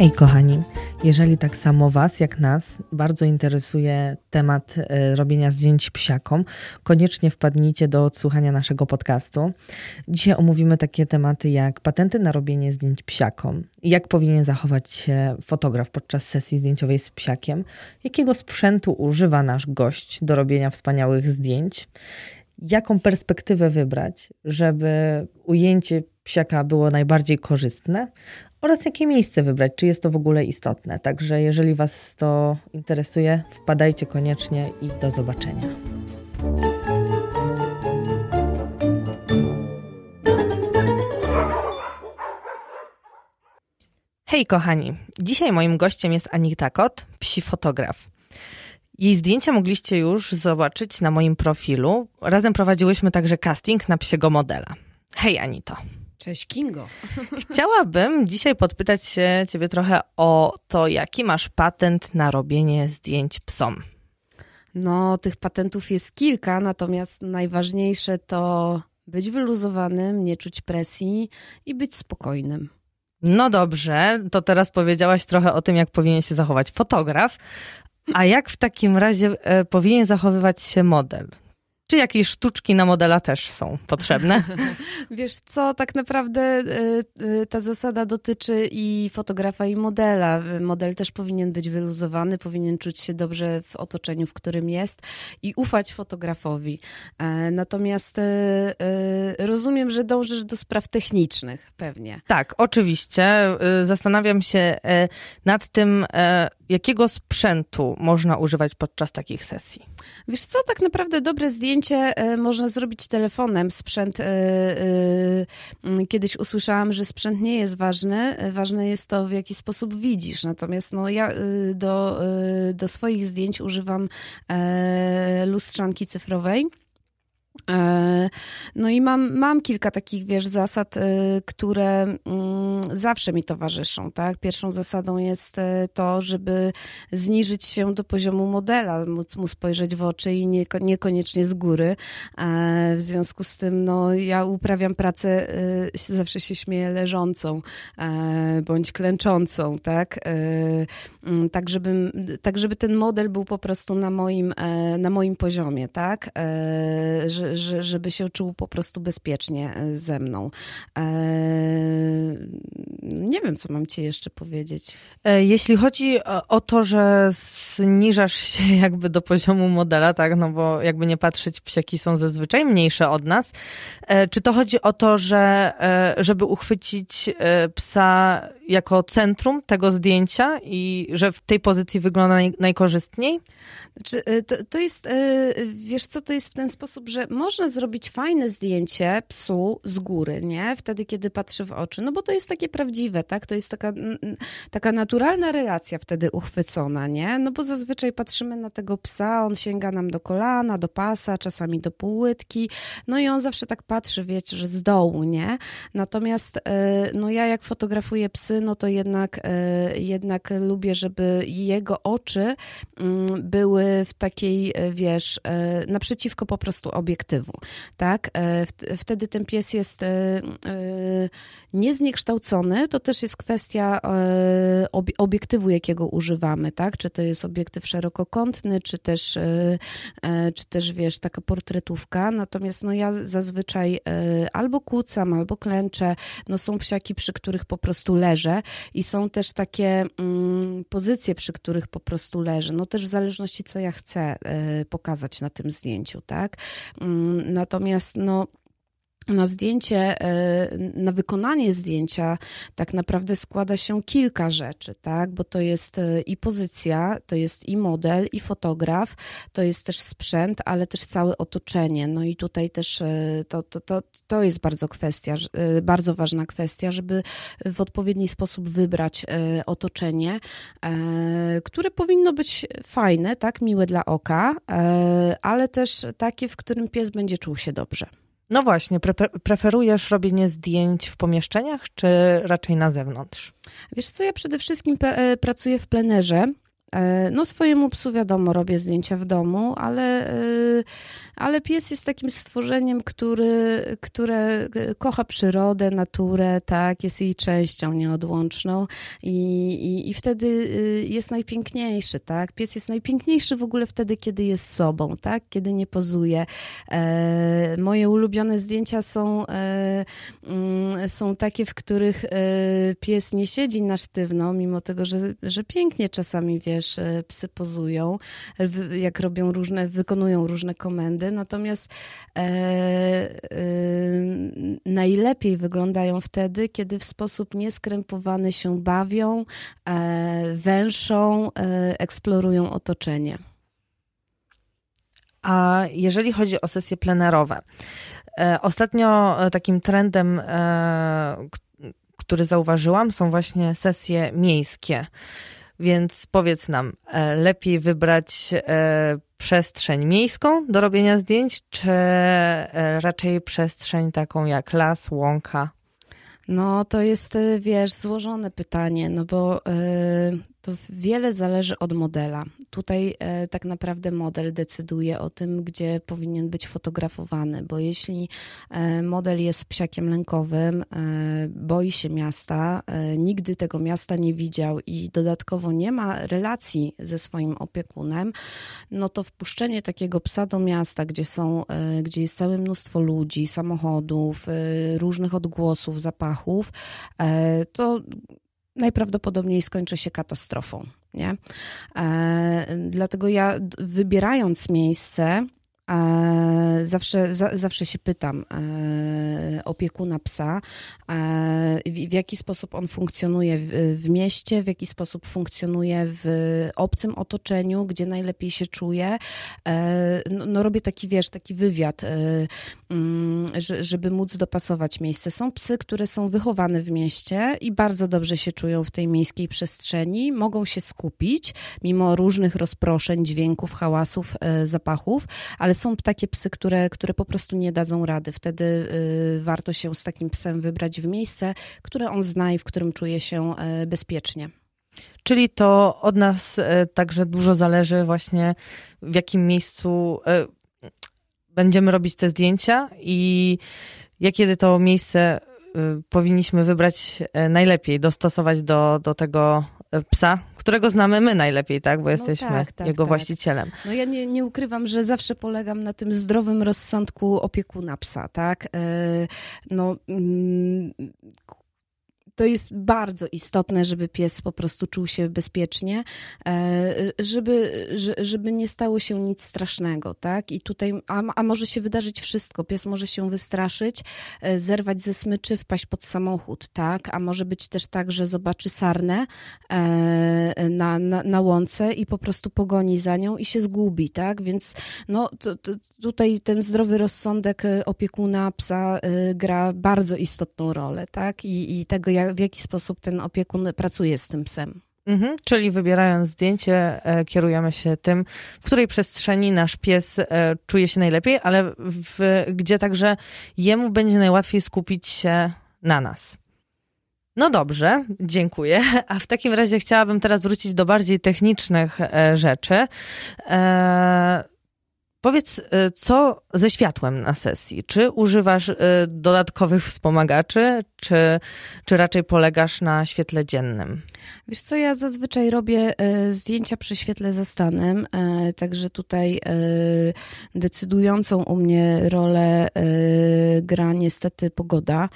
Hej kochani, jeżeli tak samo Was jak nas bardzo interesuje temat y, robienia zdjęć psiakom, koniecznie wpadnijcie do odsłuchania naszego podcastu. Dzisiaj omówimy takie tematy jak patenty na robienie zdjęć psiakom, jak powinien zachować się fotograf podczas sesji zdjęciowej z psiakiem, jakiego sprzętu używa nasz gość do robienia wspaniałych zdjęć, jaką perspektywę wybrać, żeby ujęcie psiaka było najbardziej korzystne oraz jakie miejsce wybrać, czy jest to w ogóle istotne. Także jeżeli Was to interesuje, wpadajcie koniecznie i do zobaczenia. Hej kochani, dzisiaj moim gościem jest Anita Kot, psi fotograf. Jej zdjęcia mogliście już zobaczyć na moim profilu. Razem prowadziłyśmy także casting na psiego modela. Hej Anito. Cześć Kingo. Chciałabym dzisiaj podpytać się ciebie trochę o to, jaki masz patent na robienie zdjęć psom. No, tych patentów jest kilka, natomiast najważniejsze to być wyluzowanym, nie czuć presji i być spokojnym. No dobrze, to teraz powiedziałaś trochę o tym, jak powinien się zachować fotograf. A jak w takim razie e, powinien zachowywać się model? Czy jakieś sztuczki na modela też są potrzebne? Wiesz co, tak naprawdę y, y, ta zasada dotyczy i fotografa, i modela. Model też powinien być wyluzowany, powinien czuć się dobrze w otoczeniu, w którym jest i ufać fotografowi. E, natomiast rozumiem, że dążysz do spraw technicznych, pewnie. Tak, oczywiście. Zastanawiam się nad tym, jakiego sprzętu można używać podczas takich sesji. Wiesz co, tak naprawdę dobre zdjęcie e, można zrobić telefonem. Sprzęt, e, e, kiedyś usłyszałam, że sprzęt nie jest ważny, ważne jest to, w jaki sposób widzisz. Natomiast no, ja do, do swoich zdjęć używam lustrzanki cyfrowej. E, no i mam, mam kilka takich, wiesz, zasad, e, które mm, zawsze mi towarzyszą, tak? Pierwszą zasadą jest e, to, żeby zniżyć się do poziomu modela, móc mu spojrzeć w oczy i nie, niekoniecznie z góry. W związku z tym, no, ja uprawiam pracę, zawsze się śmieję, leżącą, bądź klęczącą, tak? Mm, tak żeby, tak, żeby ten model był po prostu na moim, na moim poziomie, tak? że, żeby się czuł po prostu bezpiecznie e, ze mną. E, nie wiem, co mam ci jeszcze powiedzieć. E, jeśli chodzi o to, że zniżasz się jakby do poziomu modela, tak, no bo jakby nie patrzeć, psiaki są zazwyczaj mniejsze od nas. Czy to chodzi o to, że żeby uchwycić psa jako centrum tego zdjęcia i że w tej pozycji wygląda naj, najkorzystniej? Znaczy, to, to jest, wiesz co, to jest w ten sposób, że można zrobić fajne zdjęcie psu z góry, nie? Wtedy, kiedy patrzy w oczy, no bo to jest takie prawdziwe, tak? To jest taka, taka naturalna relacja wtedy uchwycona, nie? No bo zazwyczaj patrzymy na tego psa, on sięga nam do kolana, do pasa, czasami do półłytki, no i on zawsze tak patrzy, wiecie, że z dołu, nie? Natomiast, e, no ja jak fotografuję psy, no to jednak, e, jednak lubię, żeby jego oczy mm, były w takiej, e, wiesz, naprzeciwko po prostu obiektywu tak? E, wtedy ten pies jest e, e, niezniekształcony. To też jest kwestia obiektywu, jakiego używamy, tak? Czy to jest obiektyw szerokokątny, czy też, czy też wiesz, taka portretówka. Natomiast no ja zazwyczaj albo kłócam, albo klęczę. No są psiaki, przy których po prostu leżę i są też takie mm, pozycje, przy których po prostu leżę. No też w zależności, co ja chcę pokazać na tym zdjęciu, tak? Mm, Natomiast no, na zdjęcie, e, na wykonanie zdjęcia tak naprawdę składa się kilka rzeczy, tak? Bo to jest e, i pozycja, to jest i model, i fotograf, to jest też sprzęt, ale też całe otoczenie. No i tutaj też e, to, to, to, to jest bardzo kwestia, bardzo ważna kwestia, żeby w odpowiedni sposób wybrać otoczenie, które powinno być fajne, tak? Miłe dla oka, ale też takie, w którym pies będzie czuł się dobrze. No właśnie, pre preferujesz robienie zdjęć w pomieszczeniach, czy raczej na zewnątrz? Wiesz co, ja przede wszystkim e, pracuję w plenerze, No swojemu psu wiadomo, robię zdjęcia w domu, ale, ale pies jest takim stworzeniem, który, które kocha przyrodę, naturę, tak, jest jej częścią nieodłączną i, i, i wtedy jest najpiękniejszy, tak. Pies jest najpiękniejszy w ogóle wtedy, kiedy jest sobą, tak, kiedy nie pozuje. Moje ulubione zdjęcia są, mm, są takie, w których pies nie siedzi na sztywno, mimo tego, że, że pięknie czasami, wiesz, e, psy pozują, jak robią różne, wykonują różne komendy, natomiast e, e, najlepiej wyglądają wtedy, kiedy w sposób nieskrępowany się bawią, e, węszą, e, eksplorują otoczenie. A jeżeli chodzi o sesje plenerowe, e, ostatnio takim trendem, który zauważyłam, są właśnie sesje miejskie. Więc powiedz nam, e, lepiej wybrać e, przestrzeń miejską do robienia zdjęć, czy e, raczej przestrzeń taką jak las, łąka? No, to jest, wiesz, złożone pytanie, no bo to wiele zależy od modela. Tutaj e, tak naprawdę model decyduje o tym, gdzie powinien być fotografowany, bo jeśli e, model jest psiakiem lękowym, e, boi się miasta, e, nigdy tego miasta nie widział i dodatkowo nie ma relacji ze swoim opiekunem, no to wpuszczenie takiego psa do miasta, gdzie są, e, gdzie jest całe mnóstwo ludzi, samochodów, e, różnych odgłosów, zapachów, to najprawdopodobniej skończy się katastrofą. Nie? E, dlatego ja, wybierając miejsce, E, zawsze, za, zawsze się pytam e, opiekuna psa, e, w, w, jaki sposób on funkcjonuje w, w, mieście, w jaki sposób funkcjonuje w obcym otoczeniu, gdzie najlepiej się czuje. No, no robię taki, wiesz, taki wywiad, mm, żeby móc dopasować miejsce. Są psy, które są wychowane w mieście i bardzo dobrze się czują w tej miejskiej przestrzeni, mogą się skupić mimo różnych rozproszeń, dźwięków, hałasów, zapachów, ale są takie psy, które, które po prostu nie dadzą rady. Wtedy y, warto się z takim psem wybrać w miejsce, które on zna i w którym czuje się y, bezpiecznie. Czyli to od nas także dużo zależy właśnie w jakim miejscu będziemy robić te zdjęcia i jakie to miejsce powinniśmy wybrać najlepiej, dostosować do, do tego psa, którego znamy my najlepiej, tak? Bo no jesteśmy tak, tak, jego tak. właścicielem. No ja nie, nie ukrywam, że zawsze polegam na tym zdrowym rozsądku opiekuna psa, tak? E, no, mm, to jest bardzo istotne, żeby pies po prostu czuł się bezpiecznie, e, żeby, żeby nie stało się nic strasznego, tak? I tutaj, a, a może się wydarzyć wszystko. Pies może się wystraszyć, e, zerwać ze smyczy, wpaść pod samochód, tak? A może być też tak, że zobaczy sarnę e, na, na, na łące i po prostu pogoni za nią i się zgubi, tak? Więc no, to, to tutaj ten zdrowy rozsądek opiekuna psa gra bardzo istotną rolę, tak? I, i tego, jak w jaki sposób ten opiekun pracuje z tym psem. Mhm, czyli wybierając zdjęcie, e, kierujemy się tym, w której przestrzeni nasz pies e, czuje się najlepiej, ale w, gdzie także jemu będzie najłatwiej skupić się na nas. No dobrze, dziękuję. A w takim razie chciałabym teraz wrócić do bardziej technicznych e, rzeczy. Powiedz, y, co ze światłem na sesji? Czy używasz y, dodatkowych wspomagaczy, czy, czy raczej polegasz na świetle dziennym? Wiesz co, ja zazwyczaj robię y, zdjęcia przy świetle zastanym, także tutaj decydującą u mnie rolę gra niestety pogoda.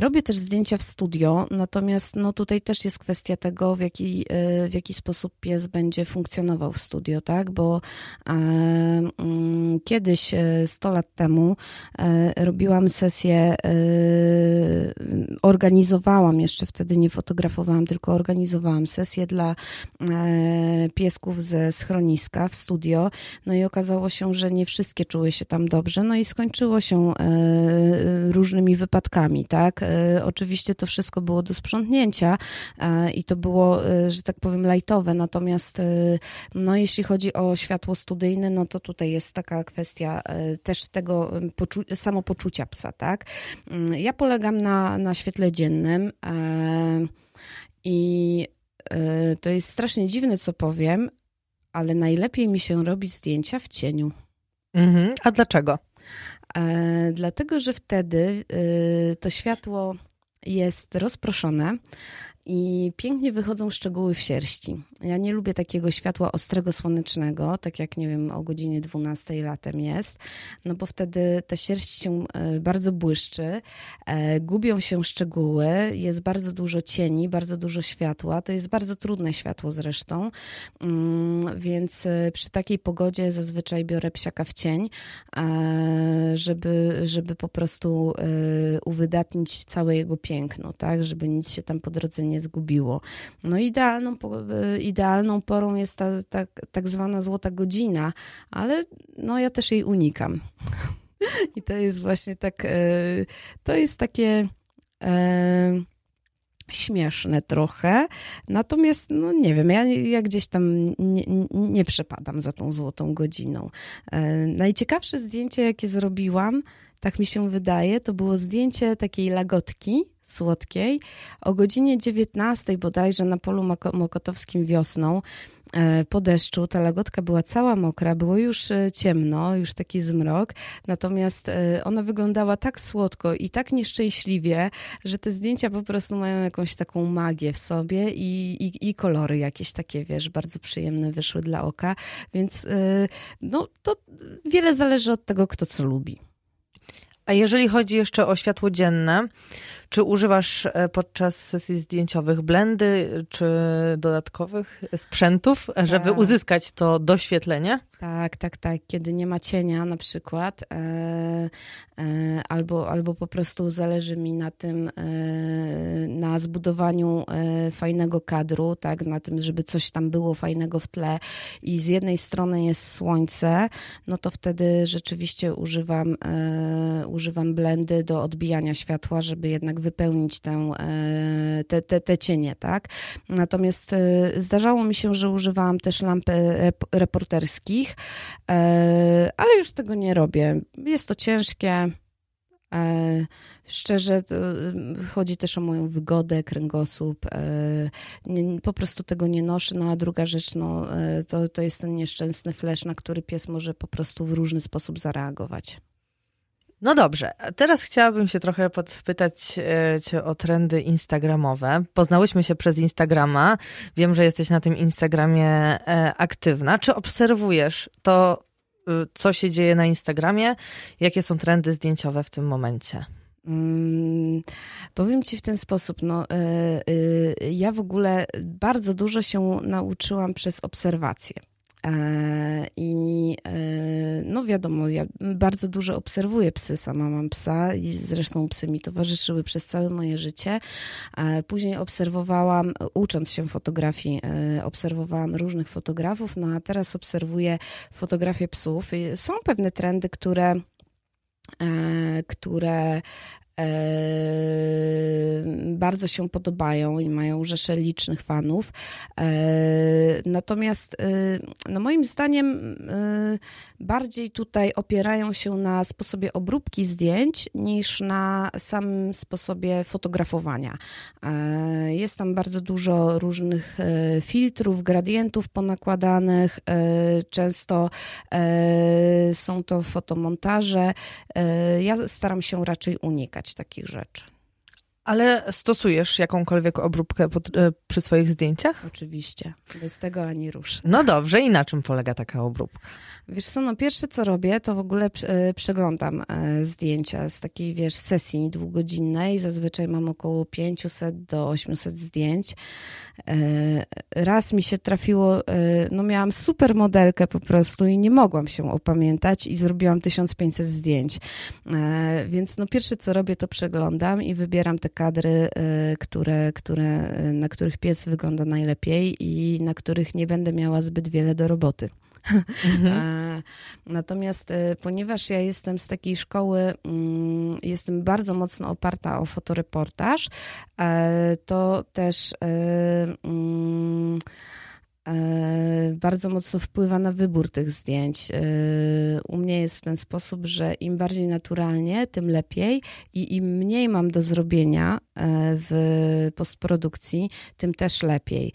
Robię też zdjęcia w studio, natomiast no tutaj też jest kwestia tego, w jaki, w jaki sposób pies będzie funkcjonował w studio, tak? Bo Mm, kiedyś, 100 e, lat temu, e, robiłam sesję, e, organizowałam, jeszcze wtedy nie fotografowałam, tylko organizowałam sesję dla piesków ze schroniska w studio. No i okazało się, że nie wszystkie czuły się tam dobrze, no i skończyło się różnymi wypadkami, tak? Oczywiście to wszystko było do sprzątnięcia i to było, że tak powiem, lajtowe, natomiast no jeśli chodzi o światło studyjne, no to tutaj jest taka kwestia e, też tego poczu- samopoczucia psa, tak? Mm, ja polegam na, na świetle dziennym e, i to jest strasznie dziwne, co powiem, ale najlepiej mi się robi zdjęcia w cieniu. Mhm. A dlaczego? E, dlatego, że wtedy e, to światło jest rozproszone, i pięknie wychodzą szczegóły w sierści. Ja nie lubię takiego światła ostrego, słonecznego, tak jak, nie wiem, o godzinie 12 latem jest, no bo wtedy ta sierść się e, bardzo błyszczy, e, gubią się szczegóły, jest bardzo dużo cieni, bardzo dużo światła. To jest bardzo trudne światło zresztą, mm, więc e, przy takiej pogodzie zazwyczaj biorę psiaka w cień, żeby, żeby po prostu uwydatnić całe jego piękno, tak, żeby nic się tam po drodze nie zgubiło. No idealną, e, idealną porą jest ta, ta tak zwana złota godzina, ale no ja też jej unikam. I to jest właśnie tak, e, to jest takie e, śmieszne trochę. Natomiast, no nie wiem, ja, ja gdzieś tam nie, nie przepadam za tą złotą godziną. Najciekawsze zdjęcie, jakie zrobiłam, tak mi się wydaje, to było zdjęcie takiej lagotki słodkiej o godzinie 19 bodajże na polu mokotowskim wiosną e, po deszczu. Ta lagotka była cała mokra, było już e, ciemno, już taki zmrok, natomiast e, ona wyglądała tak słodko i tak nieszczęśliwie, że te zdjęcia po prostu mają jakąś taką magię w sobie i, i, i kolory jakieś takie, wiesz, bardzo przyjemne wyszły dla oka, więc no, to wiele zależy od tego, kto co lubi. A jeżeli chodzi jeszcze o światło dzienne, czy używasz e, podczas sesji zdjęciowych blendy czy dodatkowych sprzętów, żeby tak. uzyskać to doświetlenie? Tak, tak, tak. Kiedy nie ma cienia na przykład, e, e, albo, albo po prostu zależy mi na tym, e, na zbudowaniu e, fajnego kadru, tak, na tym, żeby coś tam było fajnego w tle i z jednej strony jest słońce, no to wtedy rzeczywiście używam, e, używam blendy do odbijania światła, żeby jednak wypełnić tę, te, te, te cienie, tak. Natomiast zdarzało mi się, że używałam też lamp reporterskich, E, ale już tego nie robię. Jest to ciężkie. E, szczerze, chodzi też o moją wygodę, kręgosłup. E, po prostu tego nie noszę. No a druga rzecz, no, to, to jest ten nieszczęsny flash, na który pies może po prostu w różny sposób zareagować. No dobrze, teraz chciałabym się trochę podpytać e, cię o trendy instagramowe. Poznałyśmy się przez Instagrama. Wiem, że jesteś na tym Instagramie e, aktywna. Czy obserwujesz to, y, co się dzieje na Instagramie? Jakie są trendy zdjęciowe w tym momencie? Hmm, powiem ci w ten sposób, no, y, y, ja w ogóle bardzo dużo się nauczyłam przez obserwacje. E, I e, no wiadomo, ja bardzo dużo obserwuję psy, sama mam psa i zresztą psy mi towarzyszyły przez całe moje życie. E, później obserwowałam, ucząc się fotografii, obserwowałam różnych fotografów, no a teraz obserwuję fotografię psów. Są pewne trendy, które które bardzo się podobają i mają rzesze licznych fanów. Natomiast no moim zdaniem bardziej tutaj opierają się na sposobie obróbki zdjęć niż na samym sposobie fotografowania. Jest tam bardzo dużo różnych filtrów, gradientów ponakładanych. Często są to fotomontaże. Ja staram się raczej unikać takich rzeczy. Ale stosujesz jakąkolwiek obróbkę pod, e, przy swoich zdjęciach? Oczywiście. Bez tego ani rusz. No dobrze, i na czym polega taka obróbka? Wiesz co, no pierwsze co robię, to w ogóle e, przeglądam e, zdjęcia z takiej, wiesz, sesji dwugodzinnej. Zazwyczaj mam około 500 do 800 zdjęć. Raz mi się trafiło, no miałam super modelkę po prostu i nie mogłam się opamiętać i zrobiłam 1500 zdjęć. Więc no pierwsze co robię, to przeglądam i wybieram te kadry, y, które, które, y, na których pies wygląda najlepiej i na których nie będę miała zbyt wiele do roboty. Mhm. Natomiast y, ponieważ ja jestem z takiej szkoły, mm, jestem bardzo mocno oparta o fotoreportaż, to też mm, bardzo mocno wpływa na wybór tych zdjęć. U mnie jest w ten sposób, że im bardziej naturalnie, tym lepiej i im mniej mam do zrobienia w postprodukcji, tym też lepiej.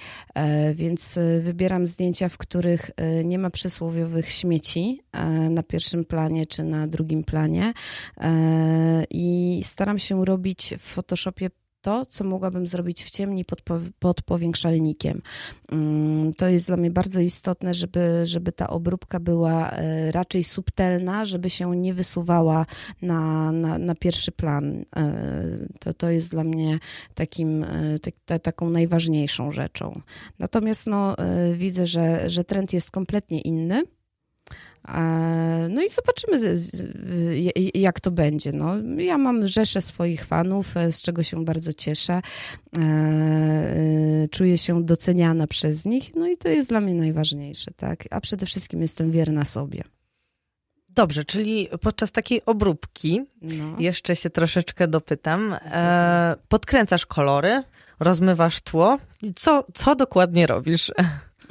Więc wybieram zdjęcia, w których nie ma przysłowiowych śmieci na pierwszym planie czy na drugim planie i staram się robić w Photoshopie to, co mogłabym zrobić w ciemni pod, pod powiększalnikiem. Mm, to jest dla mnie bardzo istotne, żeby, żeby ta obróbka była e, raczej subtelna, żeby się nie wysuwała na, na, na pierwszy plan. E, to, to jest dla mnie takim, e, taką najważniejszą rzeczą. Natomiast no, widzę, że, że trend jest kompletnie inny. No i zobaczymy, jak to będzie. No, ja mam rzeszę swoich fanów, e, z czego się bardzo cieszę. E, e, czuję się doceniana przez nich, no i to jest dla mnie najważniejsze, tak? A przede wszystkim jestem wierna sobie. Dobrze, czyli podczas takiej obróbki, no. jeszcze się troszeczkę dopytam, podkręcasz kolory, rozmywasz tło. Co, co dokładnie robisz?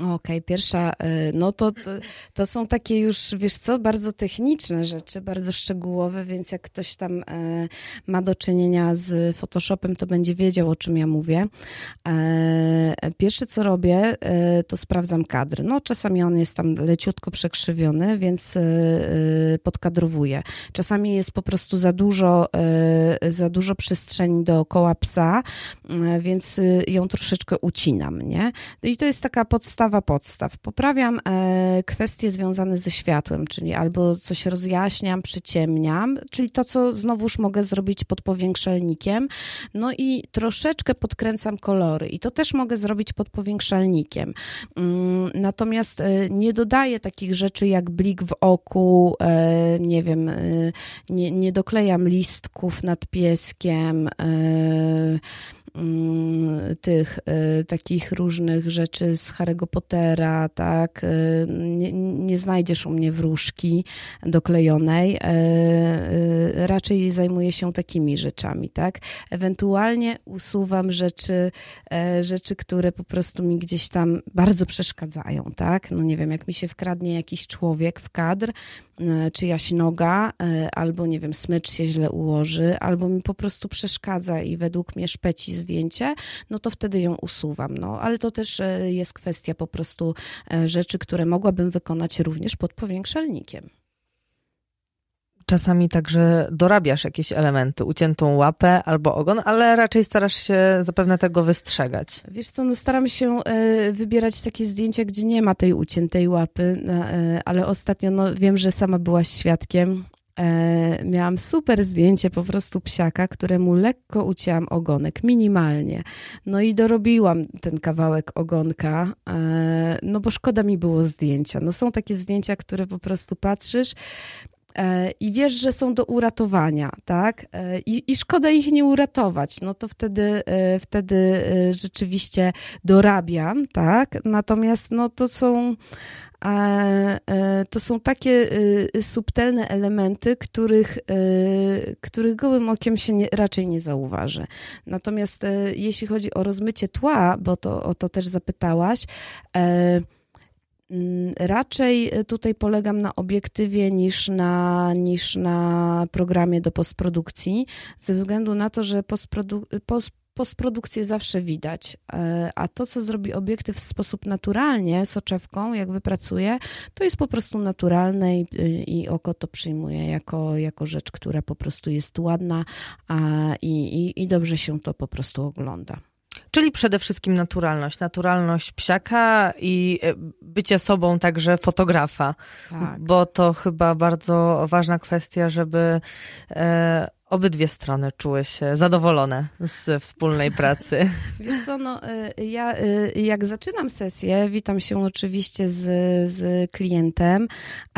Okej, okay, pierwsza, e, no to, to, to, są takie już, wiesz co, bardzo techniczne rzeczy, bardzo szczegółowe, więc jak ktoś tam e, ma do czynienia z Photoshopem, to będzie wiedział, o czym ja mówię. E, pierwsze, co robię, to sprawdzam kadr. No, czasami on jest tam leciutko przekrzywiony, więc podkadrowuję. Czasami jest po prostu za dużo, za dużo przestrzeni dookoła psa, więc ją troszeczkę ucinam, nie? I to jest taka podstawa podstawa podstaw. Poprawiam e, kwestie związane ze światłem, czyli albo coś rozjaśniam, przyciemniam, czyli to, co znowuż mogę zrobić pod powiększalnikiem. No i troszeczkę podkręcam kolory i to też mogę zrobić pod powiększalnikiem. Mm, natomiast e, nie dodaję takich rzeczy jak blik w oku, e, nie wiem, nie, nie doklejam listków nad pieskiem, tych y, takich różnych rzeczy z Harry'ego Pottera, tak? Y, nie, nie, znajdziesz u mnie wróżki doklejonej. Y, raczej zajmuję się takimi rzeczami, tak? Ewentualnie usuwam rzeczy, rzeczy, które po prostu mi gdzieś tam bardzo przeszkadzają, tak? No nie wiem, jak mi się wkradnie jakiś człowiek w kadr, czyjaś noga, albo nie wiem, smycz się źle ułoży, albo mi po prostu przeszkadza i według mnie szpeci zdjęcie, no to wtedy ją usuwam. No, ale to też e, jest kwestia po prostu e, rzeczy, które mogłabym wykonać również pod powiększalnikiem czasami także dorabiasz jakieś elementy, uciętą łapę albo ogon, ale raczej starasz się zapewne tego wystrzegać. Wiesz co, no staram się e, wybierać takie zdjęcia, gdzie nie ma tej uciętej łapy, ale ostatnio no, wiem, że sama byłaś świadkiem E, miałam super zdjęcie po prostu psiaka, któremu lekko ucięłam ogonek, minimalnie. No i dorobiłam ten kawałek ogonka, e, no bo szkoda mi było zdjęcia. No są takie zdjęcia, które po prostu patrzysz e, i wiesz, że są do uratowania, tak? E, I, I, szkoda ich nie uratować. No to wtedy, e, wtedy e, rzeczywiście dorabiam, tak? Natomiast no to są E, to są takie e, subtelne elementy, których, e, których gołym okiem się nie, raczej nie zauważy. Natomiast jeśli chodzi o rozmycie tła, bo to o to też zapytałaś, Raczej tutaj polegam na obiektywie niż na, niż na programie do postprodukcji, ze względu na to, że postprodu post postprodukcję zawsze widać, e, a to, co zrobi obiektyw w sposób naturalnie, soczewką, jak wypracuje, to jest po prostu naturalne i, i oko to przyjmuje jako, jako rzecz, która po prostu jest ładna a, i, i, i dobrze się to po prostu ogląda. Czyli przede wszystkim naturalność. Naturalność psiaka i e, bycie sobą także fotografa. Tak. Bo to chyba bardzo ważna kwestia, żeby e, obydwie strony czuły się zadowolone z wspólnej pracy. Wiesz co, no, y, ja y, jak zaczynam sesję, witam się oczywiście z, z klientem,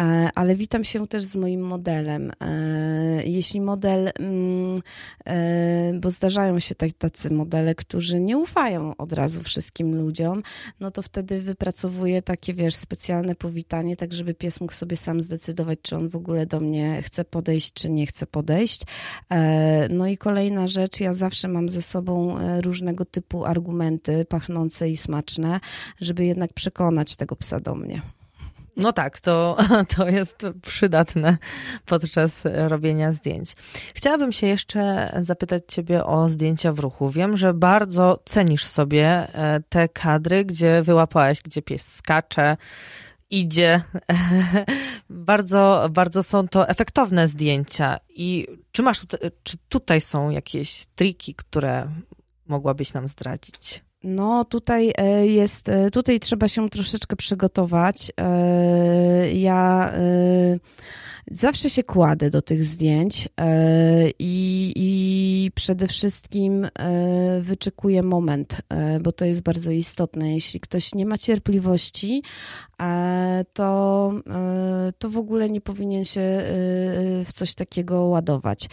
e, ale witam się też z moim modelem. E, jeśli model, mm, e, bo zdarzają się tacy modele, którzy nie ufają od razu wszystkim ludziom, no to wtedy wypracowuję takie, wiesz, specjalne powitanie, tak żeby pies mógł sobie sam zdecydować, czy on w ogóle do mnie chce podejść, czy nie chce podejść. No i kolejna rzecz, ja zawsze mam ze sobą różnego typu argumenty pachnące i smaczne, żeby jednak przekonać tego psa do mnie. No tak, to, to jest przydatne podczas robienia zdjęć. Chciałabym się jeszcze zapytać Ciebie o zdjęcia w ruchu. Wiem, że bardzo cenisz sobie e, te kadry, gdzie wyłapałaś, gdzie pies skacze, idzie. bardzo, bardzo są to efektowne zdjęcia. I czy masz, czy tutaj są jakieś triki, które mogłabyś nam zdradzić? No, tutaj e, jest, e, tutaj trzeba się troszeczkę przygotować. E, ja zawsze się kładę do tych zdjęć i, i przede wszystkim wyczekuję moment, bo to jest bardzo istotne. Jeśli ktoś nie ma cierpliwości, to, to w ogóle nie powinien się w coś takiego ładować.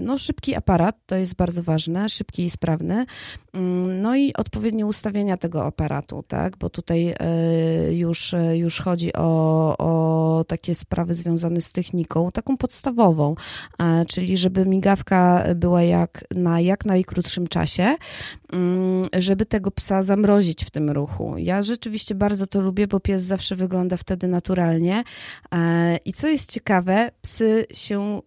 No, szybki aparat to jest bardzo ważne, szybki i sprawny. Mm, no i odpowiednie ustawienia tego aparatu, tak? Bo tutaj e, już, e, już chodzi o, o takie sprawy związane z techniką, taką podstawową, e, czyli żeby migawka była jak na jak najkrótszym czasie, mm, żeby tego psa zamrozić w tym ruchu. Ja rzeczywiście bardzo to lubię, bo pies zawsze wygląda wtedy naturalnie. I co jest ciekawe, psy się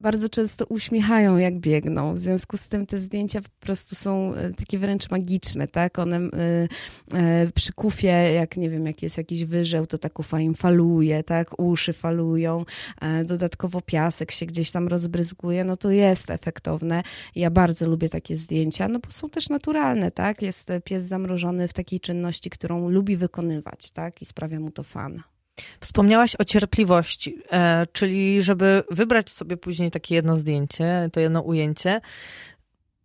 bardzo często uśmiechają, jak biegną. W związku z tym te zdjęcia po prostu są e, takie wręcz magiczne, tak? One y, y, przy kufie, jak nie wiem, jak jest jakiś wyżeł, to ta kufa im faluje, tak? Uszy falują, dodatkowo piasek się gdzieś tam rozbryzguje, no to jest efektowne. Ja bardzo lubię takie zdjęcia, no bo są też naturalne, tak? Jest pies zamrożony w takiej czynności, którą lubi wykonywać, tak? I sprawia mu to fan. Wspomniałaś o cierpliwości, e, czyli żeby wybrać sobie później takie jedno zdjęcie, to jedno ujęcie,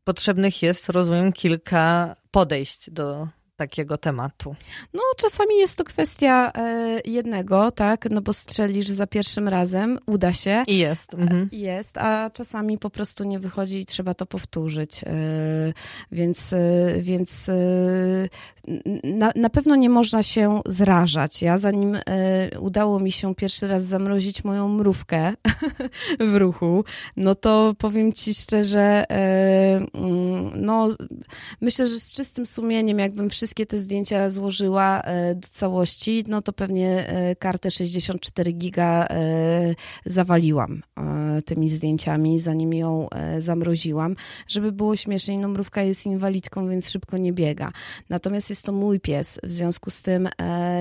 potrzebnych jest, rozumiem, kilka podejść do takiego tematu? No, czasami jest to kwestia e, jednego, tak, no bo strzelisz za pierwszym razem, uda się. I jest. Mhm. E, jest, a czasami po prostu nie wychodzi i trzeba to powtórzyć. Więc, więc na, na pewno nie można się zrażać. Ja zanim e, udało mi się pierwszy raz zamrozić moją mrówkę w ruchu, no to powiem ci szczerze, mm, no myślę, że z czystym sumieniem, jakbym wszystkie te zdjęcia złożyła e, do całości, no to pewnie e, kartę 64 giga e, zawaliłam tymi zdjęciami, zanim ją zamroziłam. Żeby było śmieszniej, no mrówka jest inwalidką, więc szybko nie biega. Natomiast jest to mój pies, w związku z tym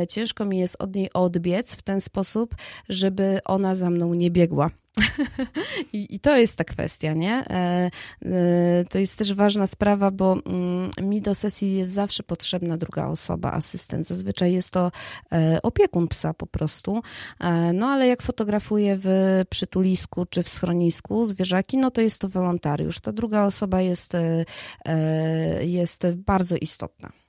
ciężko mi jest od niej odbiec w ten sposób, żeby ona za mną nie biegła. I, I, to jest ta kwestia, nie? E, e, to jest też ważna sprawa, bo mm, mi do sesji jest zawsze potrzebna druga osoba, asystent. Zazwyczaj jest to e, opiekun psa po prostu. No ale jak fotografuję w przytulisku czy w schronisku zwierzaki, no to jest to wolontariusz. Ta druga osoba jest, jest bardzo istotna.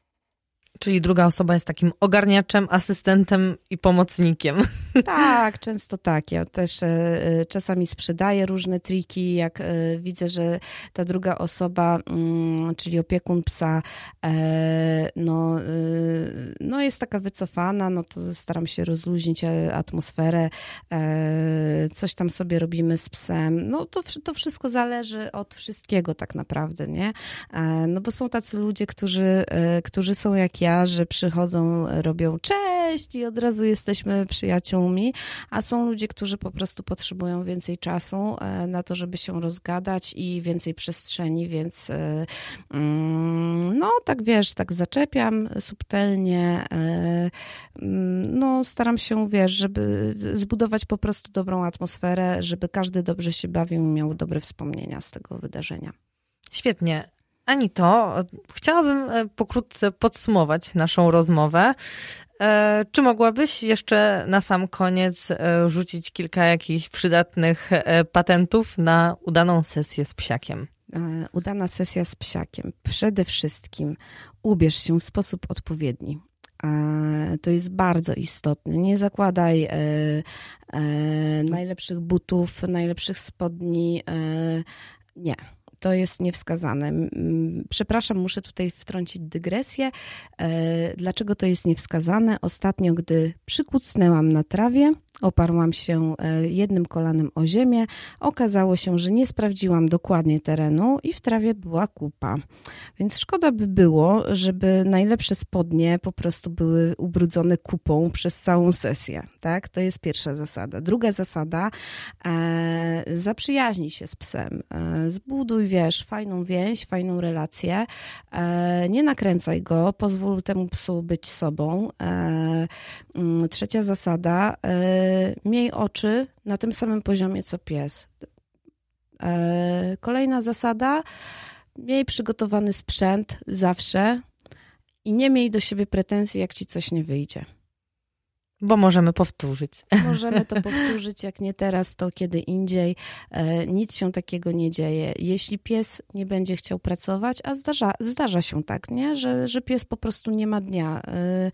Czyli druga osoba jest takim ogarniaczem, asystentem i pomocnikiem. Tak, często tak. Ja też e, e, czasami sprzedaję różne triki. Jak e, widzę, że ta druga osoba, mm, czyli opiekun psa, no, no jest taka wycofana, no to staram się rozluźnić atmosferę. Coś tam sobie robimy z psem. No to, to wszystko zależy od wszystkiego tak naprawdę, nie? No bo są tacy ludzie, którzy, którzy są jak ja, że przychodzą, robią cześć i od razu jesteśmy przyjaciółmi, a są ludzie, którzy po prostu potrzebują więcej czasu e, na to, żeby się rozgadać i więcej przestrzeni, więc e, mm, no tak wiesz, tak zaczepiam subtelnie, e, mm, no staram się, wiesz, żeby zbudować po prostu dobrą atmosferę, żeby każdy dobrze się bawił i miał dobre wspomnienia z tego wydarzenia. Świetnie. Ani to. Chciałabym pokrótce podsumować naszą rozmowę. E, czy mogłabyś jeszcze na sam koniec e, rzucić kilka jakichś przydatnych patentów na udaną sesję z psiakiem? Udana sesja z psiakiem. Przede wszystkim ubierz się w sposób odpowiedni. To jest bardzo istotne. Nie zakładaj najlepszych butów, najlepszych spodni. Nie to jest niewskazane. Przepraszam, muszę tutaj wtrącić dygresję. E, dlaczego to jest niewskazane? Ostatnio, gdy przykucnęłam na trawie, Oparłam się e, jednym kolanem o ziemię. Okazało się, że nie sprawdziłam dokładnie terenu i w trawie była kupa. Więc szkoda by było, żeby najlepsze spodnie po prostu były ubrudzone kupą przez całą sesję. Tak? To jest pierwsza zasada. Druga zasada, e, zaprzyjaźnij się z psem. E, zbuduj, wiesz, fajną więź, fajną relację. E, nie nakręcaj go, pozwól temu psu być sobą. E, mm, trzecia zasada, e, miej oczy na tym samym poziomie co pies. E, kolejna zasada, miej przygotowany sprzęt zawsze i nie miej do siebie pretensji, jak ci coś nie wyjdzie. Bo możemy powtórzyć. Możemy to powtórzyć, jak nie teraz, to kiedy indziej. E, nic się takiego nie dzieje. Jeśli pies nie będzie chciał pracować, a zdarza, zdarza się tak, nie? Że, że pies po prostu nie ma dnia e,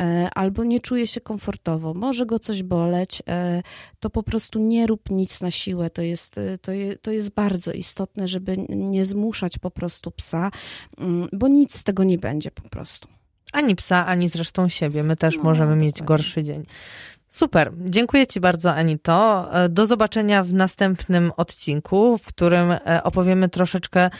e, albo nie czuje się komfortowo, może go coś boleć, to po prostu nie rób nic na siłę. To jest, to, je, to jest bardzo istotne, żeby nie zmuszać po prostu psa, mm, bo nic z tego nie będzie po prostu. Ani psa, ani zresztą siebie. My też no, możemy mieć gorszy dzień. Super. Dziękuję Ci bardzo, Anito. E, do zobaczenia w następnym odcinku, w którym e, opowiemy troszeczkę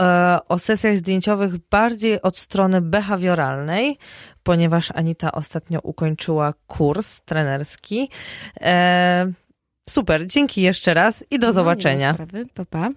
e, o sesjach zdjęciowych bardziej od strony behawioralnej, ponieważ Anita ostatnio ukończyła kurs trenerski. Super. Dzięki jeszcze raz i do no, zobaczenia. Pa, pa.